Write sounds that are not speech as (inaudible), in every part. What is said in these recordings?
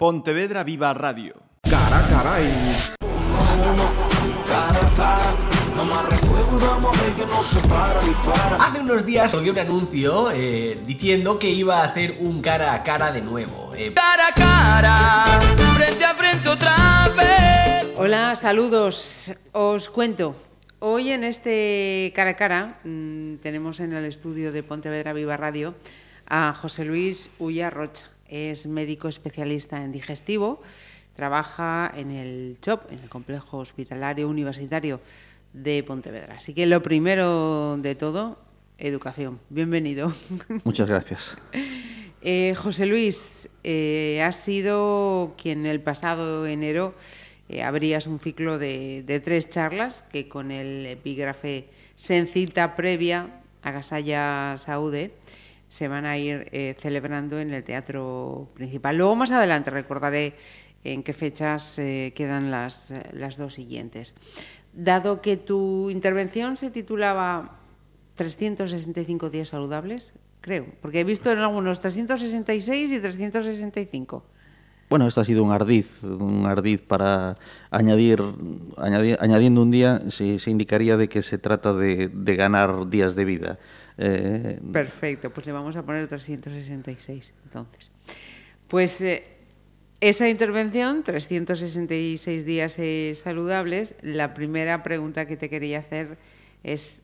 Pontevedra Viva Radio. Cara, caray. Hace unos días colgué un anuncio eh, diciendo que iba a hacer un cara a cara de nuevo. Eh, cara a cara, frente a frente otra vez. Hola, saludos. Os cuento. Hoy en este cara a cara mmm, tenemos en el estudio de Pontevedra Viva Radio a José Luis Ulla Rocha. Es médico especialista en digestivo, trabaja en el CHOP, en el Complejo Hospitalario Universitario de Pontevedra. Así que lo primero de todo, educación. Bienvenido. (laughs) Muchas gracias. Eh, José Luis, eh, has sido quien el pasado enero eh, abrías un ciclo de, de, tres charlas que con el epígrafe Sencita previa a Gasalla Saúde se van a ir eh, celebrando en el teatro principal. Luego más adelante recordaré en qué fechas eh, quedan las, las dos siguientes. Dado que tu intervención se titulaba 365 días saludables, creo, porque he visto en algunos 366 y 365. Bueno, esto ha sido un ardiz, un ardiz para añadir, añadiendo un día, se, se, indicaría de que se trata de ganar días de vida. Eh... Perfecto, pues le vamos a poner 366 entonces. Pues eh, esa intervención, 366 días eh, saludables, la primera pregunta que te quería hacer es,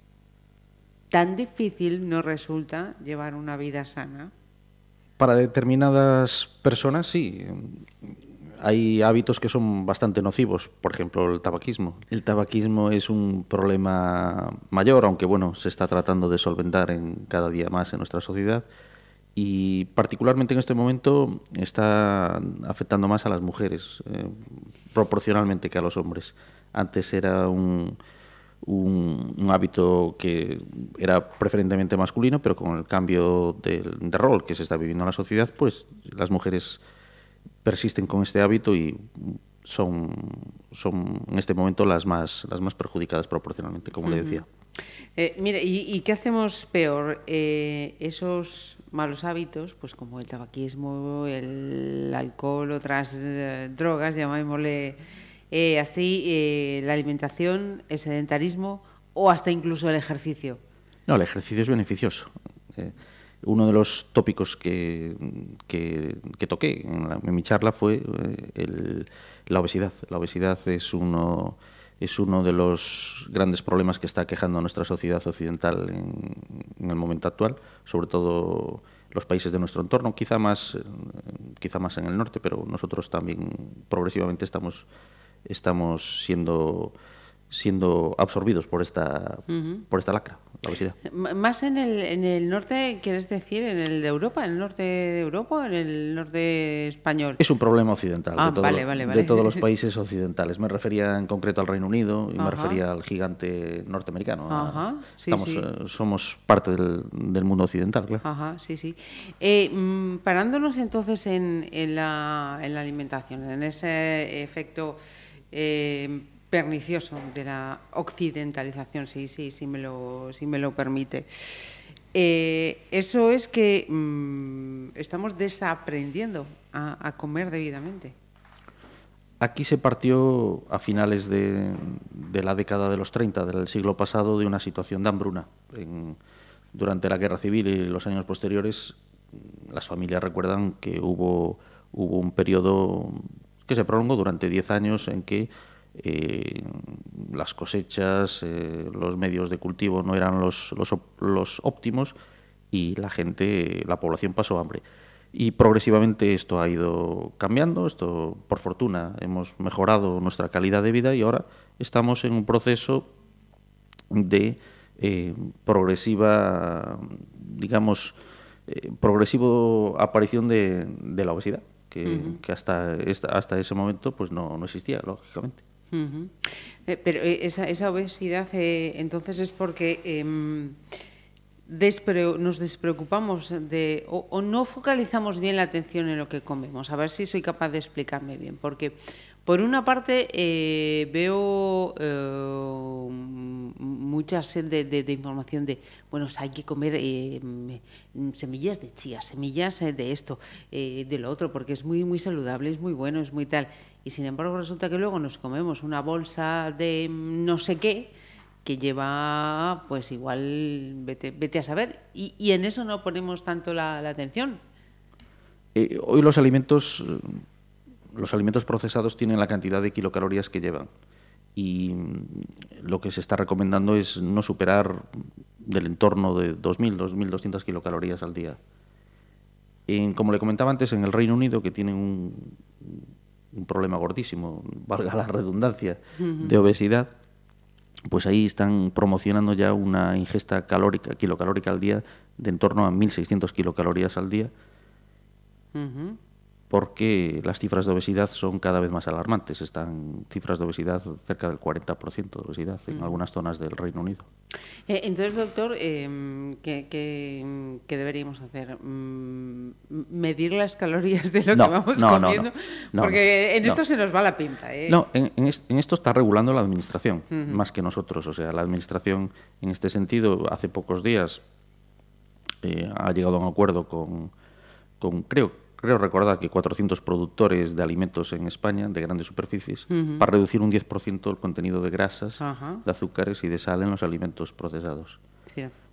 ¿tan difícil nos resulta llevar una vida sana? Para determinadas personas, sí. Hay hábitos que son bastante nocivos, por ejemplo, el tabaquismo. El tabaquismo es un problema mayor, aunque bueno, se está tratando de solventar en cada día más en nuestra sociedad y particularmente en este momento está afectando más a las mujeres, eh, proporcionalmente que a los hombres. Antes era un, un, un, hábito que era preferentemente masculino, pero con el cambio de, de, rol que se está viviendo en la sociedad, pues las mujeres persisten con este hábito y son, son en este momento las más, las más perjudicadas proporcionalmente, como uh -huh. le decía. Eh, mira, ¿y, ¿y, qué hacemos peor? Eh, esos malos hábitos, pues como el tabaquismo, el alcohol, otras eh, drogas, llamémosle así, la alimentación, el sedentarismo o hasta incluso el ejercicio. No, el ejercicio es beneficioso. Eh, uno de los tópicos que, que, toqué en, la, en, mi charla fue eh, el, la obesidad. La obesidad es uno, es uno de los grandes problemas que está quejando a nuestra sociedad occidental en, en el momento actual, sobre todo los países de nuestro entorno, quizá más, quizá más en el norte, pero nosotros también progresivamente estamos estamos siendo siendo absorbidos por esta uh -huh. por esta lacra, la obesidad. Más en el, en el norte, quieres decir, en el de Europa, en el norte de Europa o en el norte español. Es un problema occidental ah, de, todo, vale, vale, vale. de, todos los (laughs) países occidentales. Me refería en concreto al Reino Unido y Ajá. me refería al gigante norteamericano. Ajá, sí, Estamos, sí. Eh, somos parte del, del, mundo occidental, claro. Ajá, sí, sí. Eh, mm, parándonos entonces en, en, la, en la alimentación, en ese efecto eh, pernicioso de la occidentalización, sí, sí, sí me lo, me lo permite. Eh, eso es que mmm, estamos desaprendiendo a, comer debidamente. Aquí se partió a finales de, de, la década de los 30 del siglo pasado de una situación de hambruna. Durante la guerra civil y los años posteriores, las familias recuerdan que hubo, hubo un periodo que se prolongó durante 10 años en que eh, las cosechas, eh, los medios de cultivo no eran los, los, los, óptimos y la gente, la población pasó hambre. Y progresivamente esto ha ido cambiando, esto por fortuna hemos mejorado nuestra calidad de vida y ahora estamos en un proceso de eh, progresiva, digamos, eh, progresivo aparición de, de la obesidad que, uh -huh. que hasta, hasta, ese momento pues no, no existía, lógicamente. Uh -huh. eh, pero esa, esa obesidad eh, entonces es porque despre nos despreocupamos de, o, o, no focalizamos bien la atención en lo que comemos. A ver si soy capaz de explicarme bien. Porque por una parte veo muy mucha sed de, de- de información de, bueno, hay que comer eh, semillas de chía, semillas eh, de esto, eh, de lo otro, porque es muy, muy saludable, es muy bueno, es muy tal. Y sin embargo resulta que luego nos comemos una bolsa de no sé qué que lleva, pues igual, vete, vete a saber. Y, y en eso no ponemos tanto la, atención. Eh, hoy los alimentos, los alimentos procesados tienen la cantidad de kilocalorías que llevan. Y lo que se está recomendando es no superar del entorno de 2.000, 2.200 kilocalorías al día. En- como le comentaba antes, en el Reino Unido, que tienen un, un problema gordísimo, (laughs) valga la redundancia, de obesidad, pues ahí están promocionando ya una ingesta calórica, kilocalórica al día de en torno a 1.600 kilocalorías al día, Ujú. Porque las cifras de obesidad son cada vez más alarmantes. Están cifras de obesidad cerca del 40% de obesidad en algunas zonas del Reino Unido. Eh, entonces, doctor, eh, ¿qué, qué- qué deberíamos hacer? Mm, ¿Medir las calorías de lo No, que vamos no, no, no. comiendo? No, Porque en esto se nos va la pinta. ¿eh? No, en, en esto está regulando la administración, más que nosotros. O sea, la administración, en este sentido, hace pocos días eh, ha llegado a un acuerdo con, con, creo, creo recordar que 400 productores de alimentos en España, de grandes superficies, para reducir un 10% el contenido de grasas, de azúcares y de sal en los alimentos procesados.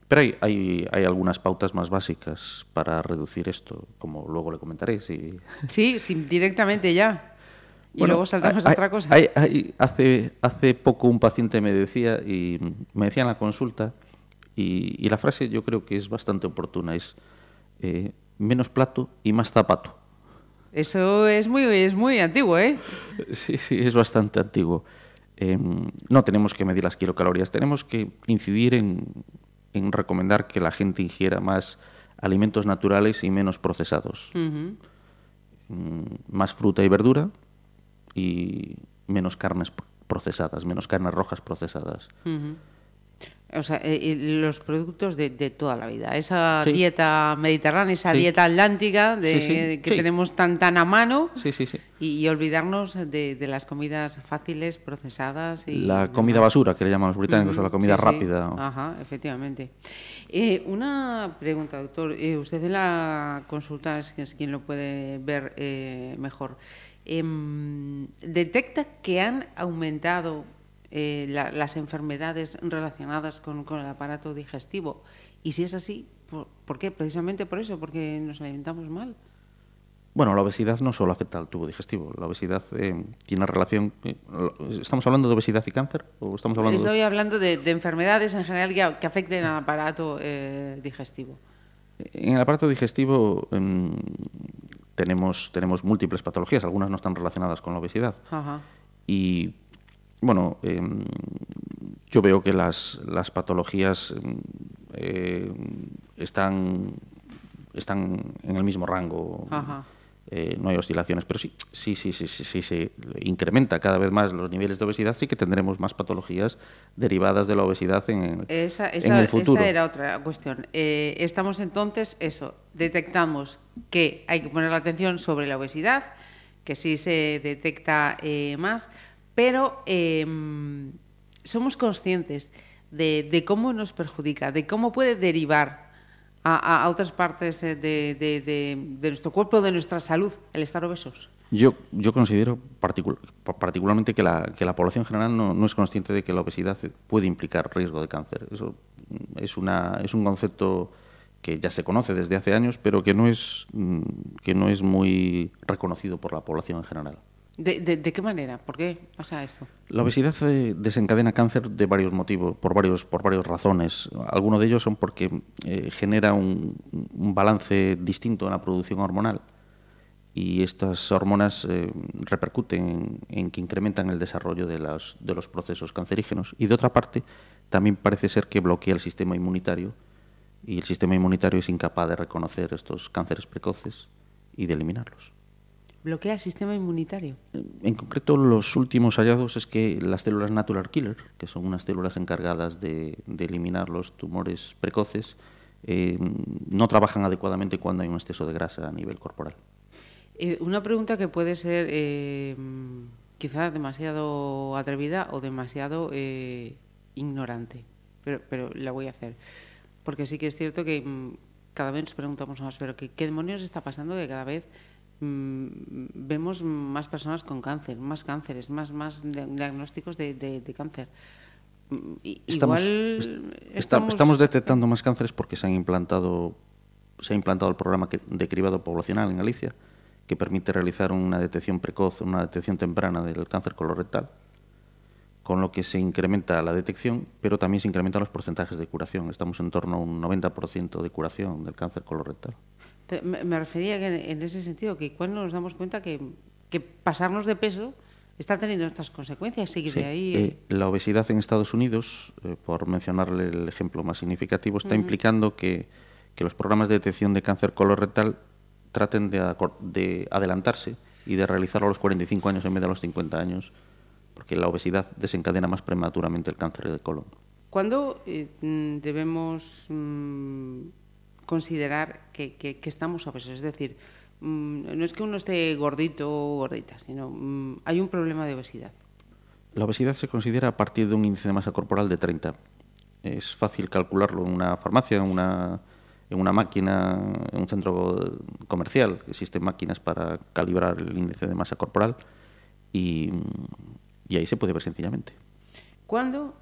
Pero hay, hay, hay algunas pautas más básicas para reducir esto, como luego le comentaré. Si... (laughs) Sí, sí, directamente ya. Y Bueno, luego saltamos hay- a otra cosa. hace, hace poco un paciente me decía, y me decía en la consulta, y, y la frase yo creo que es bastante oportuna, es eh, menos plato y más zapato. Eso es muy, es muy antiguo, ¿eh? (laughs) Sí, sí, es bastante antiguo. Eh, no tenemos que medir las kilocalorías, tenemos que incidir en, en recomendar que la gente ingiera más alimentos naturales y menos procesados. Mm, más fruta y verdura y menos carnes procesadas, menos carnes rojas procesadas. Ujú. O sea, eh, y los productos de, de toda la vida. Esa Sí. dieta mediterránea, esa Sí. dieta atlántica de, Sí, que tenemos tan, tan a mano Sí, sí, sí. y, y olvidarnos de, de las comidas fáciles, procesadas. Y La comida basura, que le llaman los británicos, o la comida rápida. Ajá, efectivamente. Eh, una pregunta, doctor. Eh, usted en la consulta es, es quien lo puede ver eh, mejor. Em, ¿Detecta que han aumentado eh, la- las enfermedades relacionadas con, con el aparato digestivo? Y si es así, ¿por, por qué? Precisamente por eso, porque nos alimentamos mal. Bueno, la obesidad no solo afecta al tubo digestivo, la obesidad eh, tiene relación... eh, ¿Estamos hablando de obesidad y cáncer? ¿O estamos hablando de- Estoy hablando de, de enfermedades en general que, que afecten al aparato eh, digestivo. En el aparato digestivo em, tenemos, tenemos múltiples patologías, algunas no están relacionadas con la obesidad. Ajá. Y bueno, em, yo veo que las, las patologías em, eh, están, están en el mismo rango. Ajá. Eh, no hay oscilaciones, pero sí, sí, sí, sí, sí, sí, se incrementa cada vez más los niveles de obesidad, sí que tendremos más patologías derivadas de la obesidad en, el- Esa, en esa- el futuro. esa era otra cuestión. Eh, estamos entonces, eso, detectamos que hay que poner la atención sobre la obesidad, que sí se detecta eh, más, pero eh, somos conscientes de, cómo nos perjudica, de cómo puede derivar a, otras partes eh, de, nuestro cuerpo, de nuestra salud, el estar obesos. Yo, yo considero particul- pa- particularmente que la, que la población general no, es consciente de que la obesidad puede implicar riesgo de cáncer. Eso es, una, es un concepto que ya se conoce desde hace años, pero que no es, mm, que no es muy reconocido por la población en general. ¿De, de- qué manera? ¿Por qué pasa esto? La obesidad eh, desencadena cáncer de varios motivos, por varios, por varias razones. Algunos de ellos son porque eh, genera un, un balance distinto en la producción hormonal y estas hormonas eh, repercuten en, en que incrementan el desarrollo de, las- de los procesos cancerígenos. Y de otra parte, también parece ser que bloquea el sistema inmunitario y el sistema inmunitario es incapaz de reconocer estos cánceres precoces y de eliminarlos. Bloquea el sistema inmunitario. En concreto, los últimos hallazgos es que las células natural killer, que son unas células encargadas de, de eliminar los tumores precoces, eh, no trabajan adecuadamente cuando hay un exceso de grasa a nivel corporal. Eh, una pregunta que puede ser eh, mm, quizá demasiado atrevida o demasiado eh, ignorante. pero, pero la voy a hacer. Porque sí que es cierto que mm, cada vez nos preguntamos más, pero ¿qué, qué demonios está pasando? Que cada vez vemos más personas con cáncer, más cánceres, más, más diagnósticos de, de- de cáncer. Mm, Estamos, Igual est- está- estamos... detectando más cánceres porque se han implantado se ha implantado el programa de cribado poblacional en Galicia que permite realizar una detección precoz, una detección temprana del cáncer colorectal, con lo que se incrementa la detección, pero también se incrementan los porcentajes de curación. Estamos en torno a un 90% de curación del cáncer colorectal. Me, refería que en, ese sentido, que cuando nos damos cuenta que, que pasarnos de peso está teniendo estas consecuencias que Sí, de ahí... eh, la obesidad en Estados Unidos, eh, por mencionarle el ejemplo más significativo, está implicando que, que los programas de detección de cáncer colorectal traten de, adelantarse y de realizarlo a los 45 años en vez de a los 50 años, porque la obesidad desencadena más prematuramente el cáncer de colon. ¿Cuándo eh, mm, debemos mm, considerar que, que- que estamos obesos? Es decir, mm, no es que uno esté gordito o gordita, sino mm, hay un problema de obesidad. La obesidad se considera a partir de un índice de masa corporal de 30. Es fácil calcularlo en una farmacia, en una, en una máquina, en un centro comercial. Existen máquinas para calibrar el índice de masa corporal y, y ahí se puede ver sencillamente. ¿Cuándo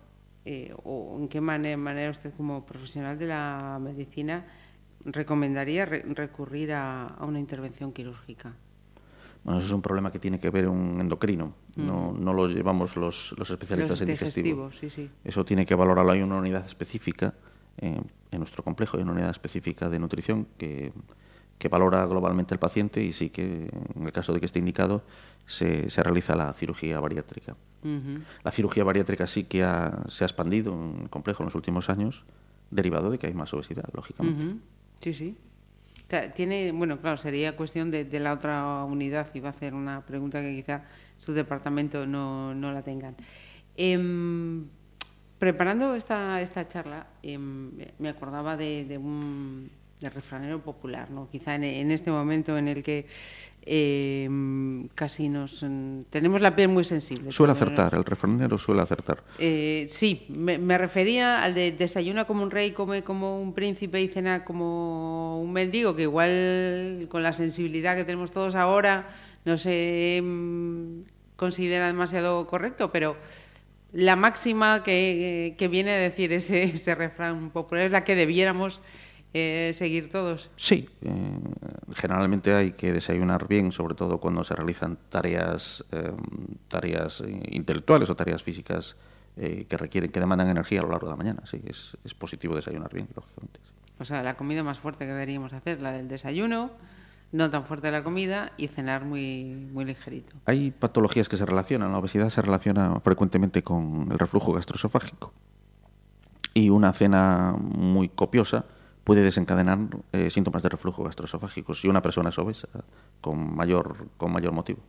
eh, o en qué mane- manera usted como profesional de la medicina recomendaría re- recurrir a, a una intervención quirúrgica? Bueno, eso es un problema que tiene que ver un endocrino. No, no lo llevamos los, los especialistas Los en digestivo. sí, sí. Eso tiene que valorarlo. Hay una unidad específica eh, en nuestro complejo, hay una unidad específica de nutrición que, que valora globalmente al paciente y sí que, en el caso de que esté indicado, se, se realiza la cirugía bariátrica. La cirugía bariátrica sí que ha- se ha expandido en el complejo en los últimos años, derivado de que hay más obesidad, lógicamente. Sí, sí. Tiene, bueno, claro, sería cuestión de, de la otra unidad. Iba a hacer una pregunta que quizá su departamento no, no la tengan. Em, preparando esta, esta charla, em, me acordaba de un de refranero popular, ¿no? Quizá en, en este momento en el que em, casi nos mm, tenemos la piel muy sensible. Suele acertar, el refranero suele acertar. eh, sí, me, me refería al de desayuna como un rey, come como un príncipe y cena como un mendigo, que igual con la sensibilidad que tenemos todos ahora no se mm, considera demasiado correcto, pero la máxima que, que viene a decir ese, (laughs) ese refrán popular es la que debiéramos eh, seguir todos. Sí, eh, generalmente hay que desayunar bien, sobre todo cuando se realizan tareas, eh, tareas intelectuales o tareas físicas que requieren, que demandan energía a lo largo de la mañana. Sí, es, es positivo desayunar bien, lógicamente. O sea, la comida más fuerte que deberíamos hacer, la del desayuno, no tan fuerte la comida y cenar muy, muy ligerito. Hay patologías que se relacionan. La obesidad se relaciona frecuentemente con el reflujo gastroesofágico. Y una cena muy copiosa puede desencadenar eh, síntomas de reflujo gastroesofágico si una persona es obesa, con mayor, con mayor motivo.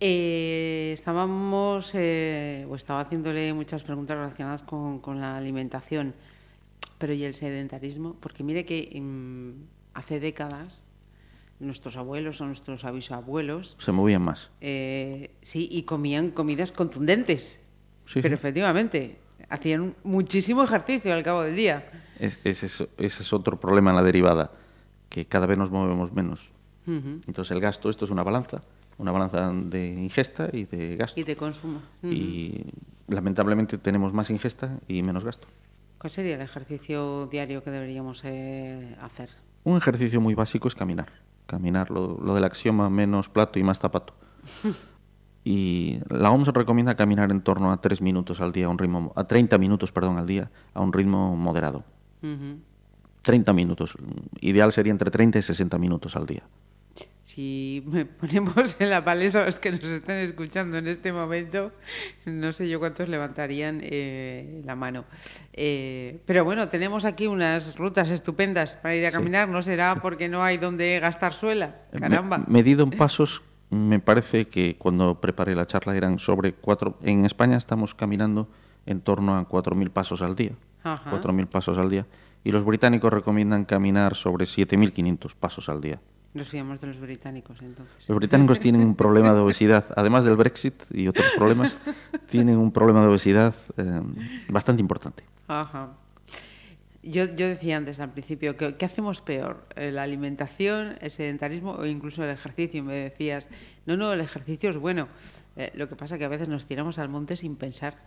Eh, estábamos, eh, o estaba haciéndole muchas preguntas relacionadas con, con la alimentación, pero ¿y el sedentarismo? Porque mire que mm, hace décadas nuestros abuelos o nuestros abuelos Se movían más. eh, sí, y comían comidas contundentes. Sí, pero sí. efectivamente, hacían muchísimo ejercicio al cabo del día. Es- es eso- ese es otro problema en la derivada, que cada vez nos movemos menos. Entonces el gasto, esto es una balanza, una balanza de ingesta y de gasto. Y de consumo. Y lamentablemente tenemos más ingesta y menos gasto. ¿Cuál sería el ejercicio diario que deberíamos eh, hacer? Un ejercicio muy básico es caminar. Caminar, lo, lo del axioma menos plato y más zapato. (laughs) Y la OMS recomienda caminar en torno a 3 minutos al día, a un ritmo, a 30 minutos, perdón, al día, a un ritmo moderado. Ujú. 30 minutos. Ideal sería entre 30 y 60 minutos al día. Si me (laughs) ponemos en la palestra los que nos están escuchando en este momento, no sé yo cuántos levantarían eh, la mano. Eh, pero bueno, tenemos aquí unas rutas estupendas para ir a Sí. caminar. No será (laughs) porque no hay donde gastar suela. Me- Caramba. medido en (laughs) pasos, me parece que cuando preparé la charla eran sobre cuatro. En España estamos caminando en torno a 4.000 pasos al día. Ajá. 4.000 pasos al día. Y los británicos recomiendan caminar sobre 7.500 pasos al día. Nos fiamos de los británicos, entonces. Los británicos tienen un problema de obesidad, además del Brexit y otros problemas, (laughs) tienen un problema de obesidad eh, bastante importante. Ajá. Yo, yo decía antes al principio, que, ¿qué hacemos peor? Eh, ¿La alimentación, el sedentarismo o incluso el ejercicio? Me decías, no, no, el ejercicio es bueno. Eh, lo que pasa es que a veces nos tiramos al monte sin pensar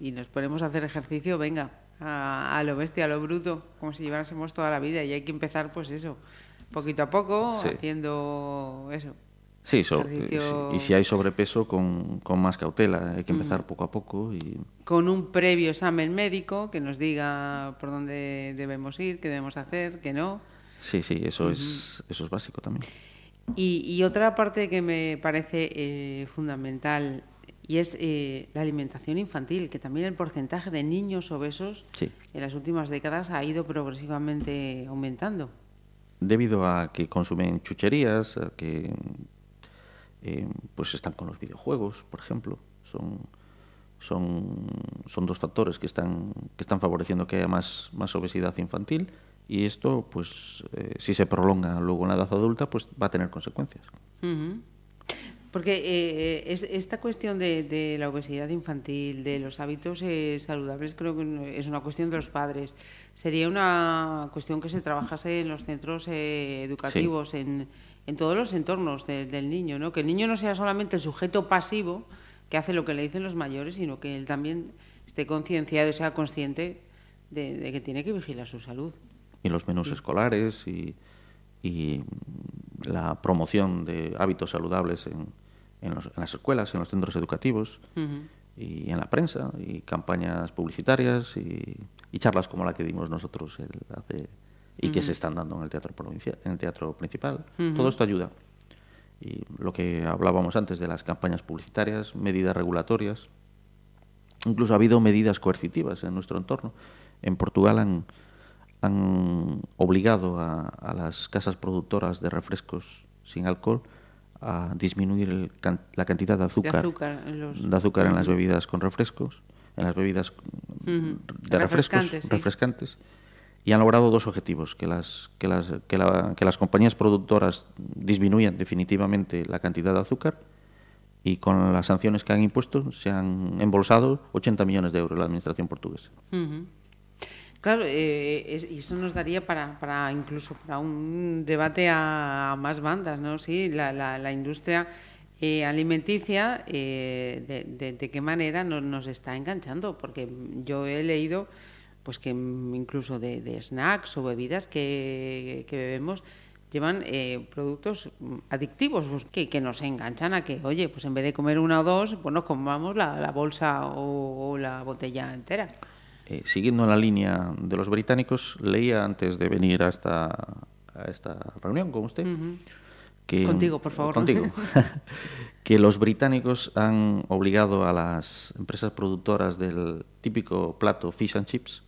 y nos ponemos a hacer ejercicio, venga, a, a lo bestia, a lo bruto, como si llevásemos toda la vida y hay que empezar pues eso, poquito a poco, Sí. haciendo eso. Sí, so- Ejercicio- y si hay sobrepeso, con, con más cautela. Hay que empezar poco a poco y Con un previo examen médico que nos diga por dónde debemos ir, qué debemos hacer, qué no. sí, sí, eso, es, eso es básico también. Y, y otra parte que me parece eh, fundamental y es eh, la alimentación infantil, que también el porcentaje de niños obesos Sí. en las últimas décadas ha ido progresivamente aumentando. Debido a que consumen chucherías, a que eh, pues están con los videojuegos, por ejemplo. Son, son, son dos factores que están, que están favoreciendo que haya más, más obesidad infantil y esto, pues, eh, si se prolonga luego en la edad adulta, pues va a tener consecuencias. Ujú. Porque eh, es, esta cuestión de, de la obesidad infantil, de los hábitos eh, saludables, creo que es una cuestión de los padres. Sería una cuestión que se trabajase en los centros eh, educativos, en, en todos los entornos de- del niño, ¿no? Que el niño no sea solamente el sujeto pasivo que hace lo que le dicen los mayores, sino que él también esté concienciado y sea consciente de, de que tiene que vigilar su salud. y los menús escolares y, y la promoción de hábitos saludables en, en los- en las escuelas, en los centros educativos y en la prensa y campañas publicitarias y, y charlas como la que dimos nosotros el- hace, y que se están dando en el teatro provincial, en el teatro principal. Todo esto ayuda. Y lo que hablábamos antes de las campañas publicitarias, medidas regulatorias, Incluso ha habido medidas coercitivas en nuestro entorno. En Portugal han, han obligado a, a las casas productoras de refrescos sin alcohol a disminuir el la cantidad de azúcar, azúcar en los- de azúcar en las bebidas con refrescos, en las bebidas Ujú. de refrescos Refrescantes, sí. refrescantes. Y han logrado dos objetivos, que las, que, las, que, la- que las compañías productoras disminuyan definitivamente la cantidad de azúcar y con las sanciones que han impuesto se han embolsado 80 millones de euros la administración portuguesa. Claro, eh, es- y eso nos daría para, para incluso para un debate a, más bandas, ¿no? Sí, la, la, la industria eh, alimenticia, eh, de, de- qué manera nos, está enganchando, porque yo he leído pues que incluso de, snacks o bebidas que, que bebemos llevan eh, productos adictivos pues, que, que nos enganchan a que, oye, pues en vez de comer una o dos, pues comamos la, bolsa o la botella entera. Eh, siguiendo en la línea de los británicos, leía antes de venir a esta, a esta reunión con usted que Contigo, por favor. contigo, (laughs) (laughs) que los británicos han obligado a las empresas productoras del típico plato fish and chips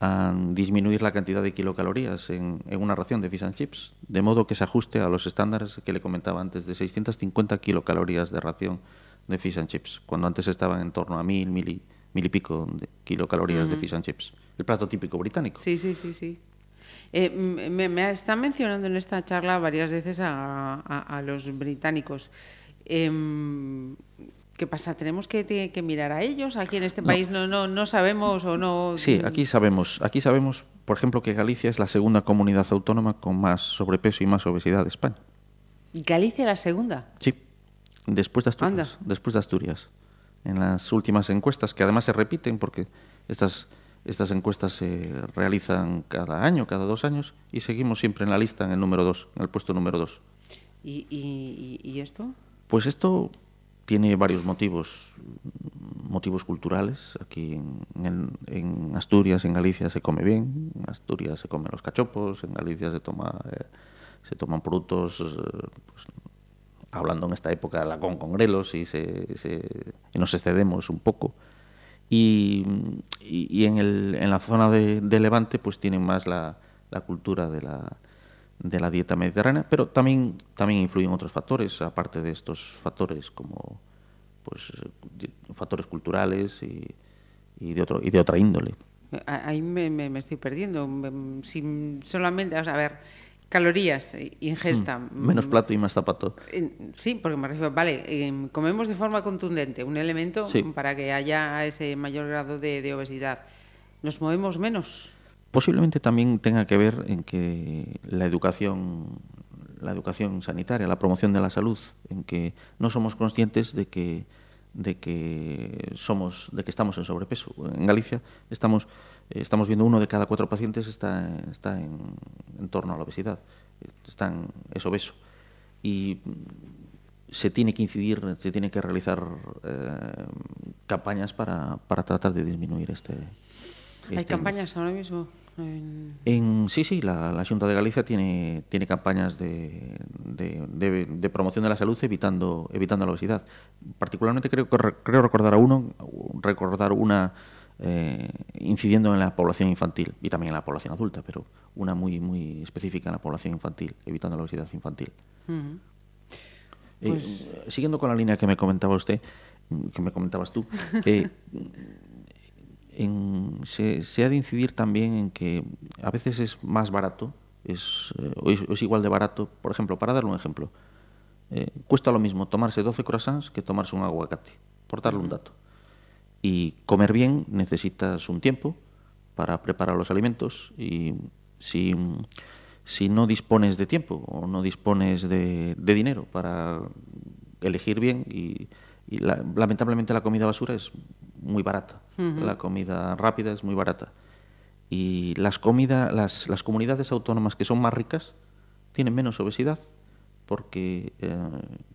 a disminuir la cantidad de kilocalorías en, en una ración de fish and chips, de modo que se ajuste a los estándares que le comentaba antes de 650 kilocalorías de ración de fish and chips, cuando antes estaban en torno a mil, mil y, mil y pico de kilocalorías de fish and chips. El plato típico británico. Sí, sí, sí, sí. Eh, me, me está mencionando en esta charla varias veces a, a- a los británicos. Em, ¿Qué pasa? ¿Tenemos que, que mirar a ellos? Aquí en este país no, no, no sabemos o no... Sí, aquí sabemos, aquí sabemos, por ejemplo, que Galicia es la segunda comunidad autónoma con más sobrepeso y más obesidad de España. Galicia la segunda. Sí, después de Asturias. Anda. Después de Asturias. En las últimas encuestas, que además se repiten porque estas, estas encuestas se realizan cada año, cada dos años, y seguimos siempre en la lista, en el número dos, en el puesto número dos. ¿Y, y- esto? Pues esto tiene varios motivos, motivos culturales. Aquí en, en- en Asturias, en Galicia se come bien, en Asturias se comen los cachopos, en Galicia se toma eh, se toman productos, eh, pues, hablando en esta época la con con grelos y, se, nos excedemos un poco. Y, en, el, en la zona de, de Levante pues tienen más la, cultura de la, de la dieta mediterránea, pero también, también influyen otros factores, aparte de estos factores como pues, eh, factores culturales y, de, de otra índole. A- Ahí me, estoy perdiendo. Me- Si solamente, a ver, calorías, ingesta. Menos mm, plato y más zapato. Sí, porque me refiero, vale, em, comemos de forma contundente, un elemento Sí. para que haya ese mayor grado de, de obesidad. Nos movemos menos. Posiblemente también tenga que ver en que la educación, la educación sanitaria, la promoción de la salud, en que no somos conscientes de que de que somos, de que estamos en sobrepeso. En Galicia estamos eh, estamos viendo uno de cada cuatro pacientes está, está en, torno a la obesidad, están, es obeso y se tiene que incidir, se tiene que realizar eh, campañas para, para tratar de disminuir este. Hay este campañas ahora mismo. en- en, sí, sí, la, la Junta de Galicia tiene, tiene campañas de, de, de- de promoción de la salud evitando, evitando la obesidad. Particularmente creo, creo recordar a uno, recordar una eh, incidiendo en la población infantil y también en la población adulta, pero una muy, muy específica en la población infantil, evitando la obesidad infantil. Eh, Pues- siguiendo con la línea que me comentaba usted, que me comentabas tú, eh, (laughs) en- se, se ha de incidir también en que a veces es más barato, es, eh, o es, o es igual de barato, por ejemplo, para darle un ejemplo, eh, cuesta lo mismo tomarse 12 croissants que tomarse un aguacate, por darle un dato. Y comer bien necesitas un tiempo para preparar los alimentos y si, si no dispones de tiempo o no dispones de, de dinero para elegir bien y, y la- lamentablemente la comida basura es muy barata, la comida rápida es muy barata. Y las comidas las, las comunidades autónomas que son más ricas tienen menos obesidad porque eh,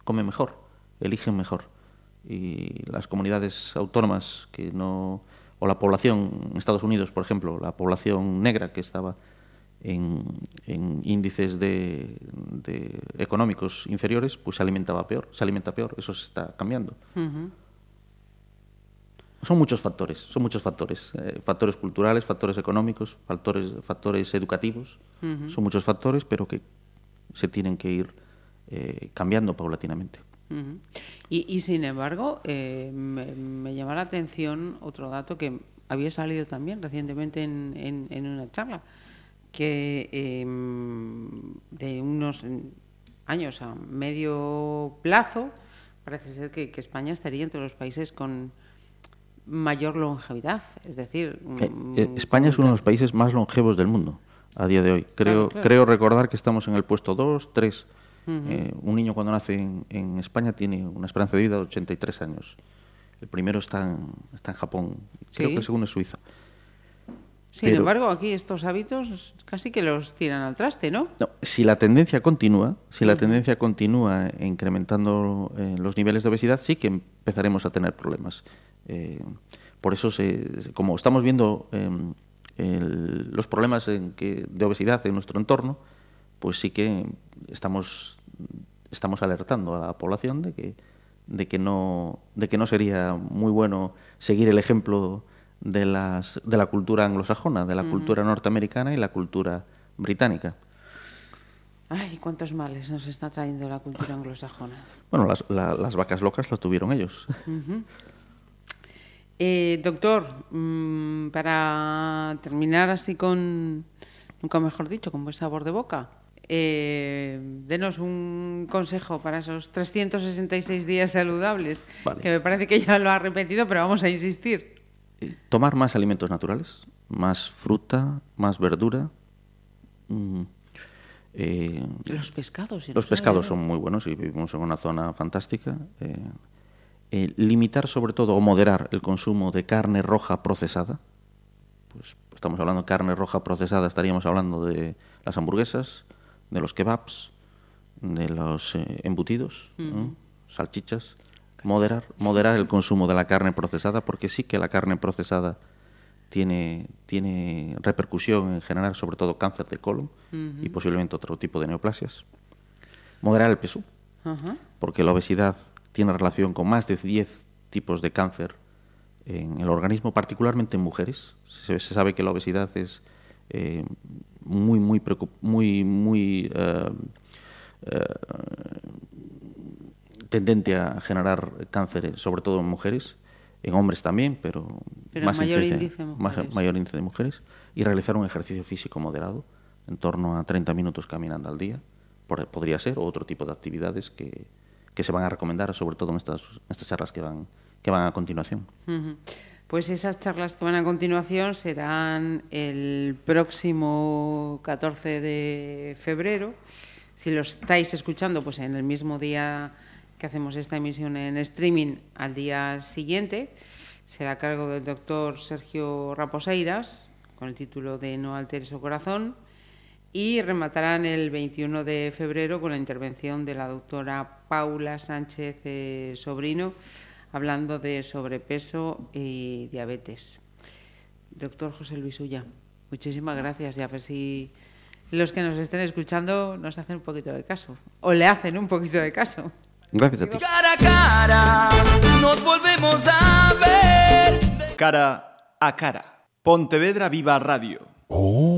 comen mejor, eligen mejor. Y las comunidades autónomas que no o la población en Estados Unidos, por ejemplo, la población negra que estaba en, en índices de, de económicos inferiores, pues se alimentaba peor, se alimenta peor, eso se está cambiando. Son muchos factores, son muchos factores, eh, factores culturales, factores económicos, factores, factores educativos, son muchos factores, pero que se tienen que ir eh, cambiando paulatinamente. Y, y, sin embargo, eh, me, me llama la atención otro dato que había salido también recientemente en, en- en una charla, que eh, de unos años a medio plazo parece ser que, que España estaría entre los países con mayor longevidad. Es decir, Eh, mm, eh, España es uno de los países más longevos del mundo a día de hoy. Creo, Claro, claro. creo recordar que estamos en el puesto 2, 3. Eh, un niño cuando nace en, en España tiene una esperanza de vida de 83 años. El primero está en, está en Japón, creo que el segundo es Suiza. Sin pero- embargo, aquí estos hábitos casi que los tiran al traste, ¿no? No, si la tendencia continúa, si la tendencia continúa incrementando eh, los niveles de obesidad, sí que empezaremos a tener problemas. Eh, por eso, se- como estamos viendo em, el- los problemas en que- de obesidad en nuestro entorno, pues sí que estamos, estamos alertando a la población de que, de que no, de que no sería muy bueno seguir el ejemplo de, las, de la cultura anglosajona, de la cultura norteamericana y la cultura británica. Ay, cuántos males nos está trayendo la cultura anglosajona. Bueno, las, la- las vacas locas las tuvieron ellos. Eh, doctor, mm, para terminar así con, nunca mejor dicho, con buen sabor de boca, eh, denos un consejo para esos 366 días saludables, Vale. que me parece que ya lo ha repetido, pero vamos a insistir. Eh, Tomar más alimentos naturales, más fruta, más verdura. mm, eh, Los pescados. si Los pescados son muy buenos y vivimos en una zona fantástica. Eh, eh, limitar sobre todo o moderar el consumo de carne roja procesada. Pues estamos hablando de carne roja procesada, estaríamos hablando de las hamburguesas, de los kebabs, de los eh, embutidos, ¿no? salchichas. Moderar, moderar el consumo de la carne procesada, porque sí que la carne procesada tiene, tiene repercusión en generar sobre todo cáncer de colon y posiblemente otro tipo de neoplasias. Moderar el peso, porque la obesidad tiene relación con más de 10 tipos de cáncer en el organismo, particularmente en mujeres. Se, se sabe que la obesidad es eh, muy, muy, muy, muy eh, eh, tendente a generar cáncer, sobre todo en mujeres, en hombres también, pero, Pero más índice mayor índice de mujeres, y realizar un ejercicio físico moderado en torno a 30 minutos caminando al día, podría ser, o otro tipo de actividades que, que se van a recomendar, sobre todo en estas, charlas que van, que van a continuación. Pues esas charlas que van a continuación serán el próximo 14 de febrero. Si lo estáis escuchando, pues en el mismo día que hacemos esta emisión en streaming, al día siguiente, será a cargo del doctor Sergio Raposeiras, con el título de No alteres o corazón, y rematarán el 21 de febrero con la intervención de la doctora Paula Sánchez eh, Sobrino, hablando de sobrepeso y diabetes. Doctor José Luis Ulla, muchísimas gracias y a ver si los que nos estén escuchando nos hacen un poquito de caso o le hacen un poquito de caso. Gracias a ti. Cara a cara, nos volvemos a ver. Cara a cara. Pontevedra Viva Radio. Oh.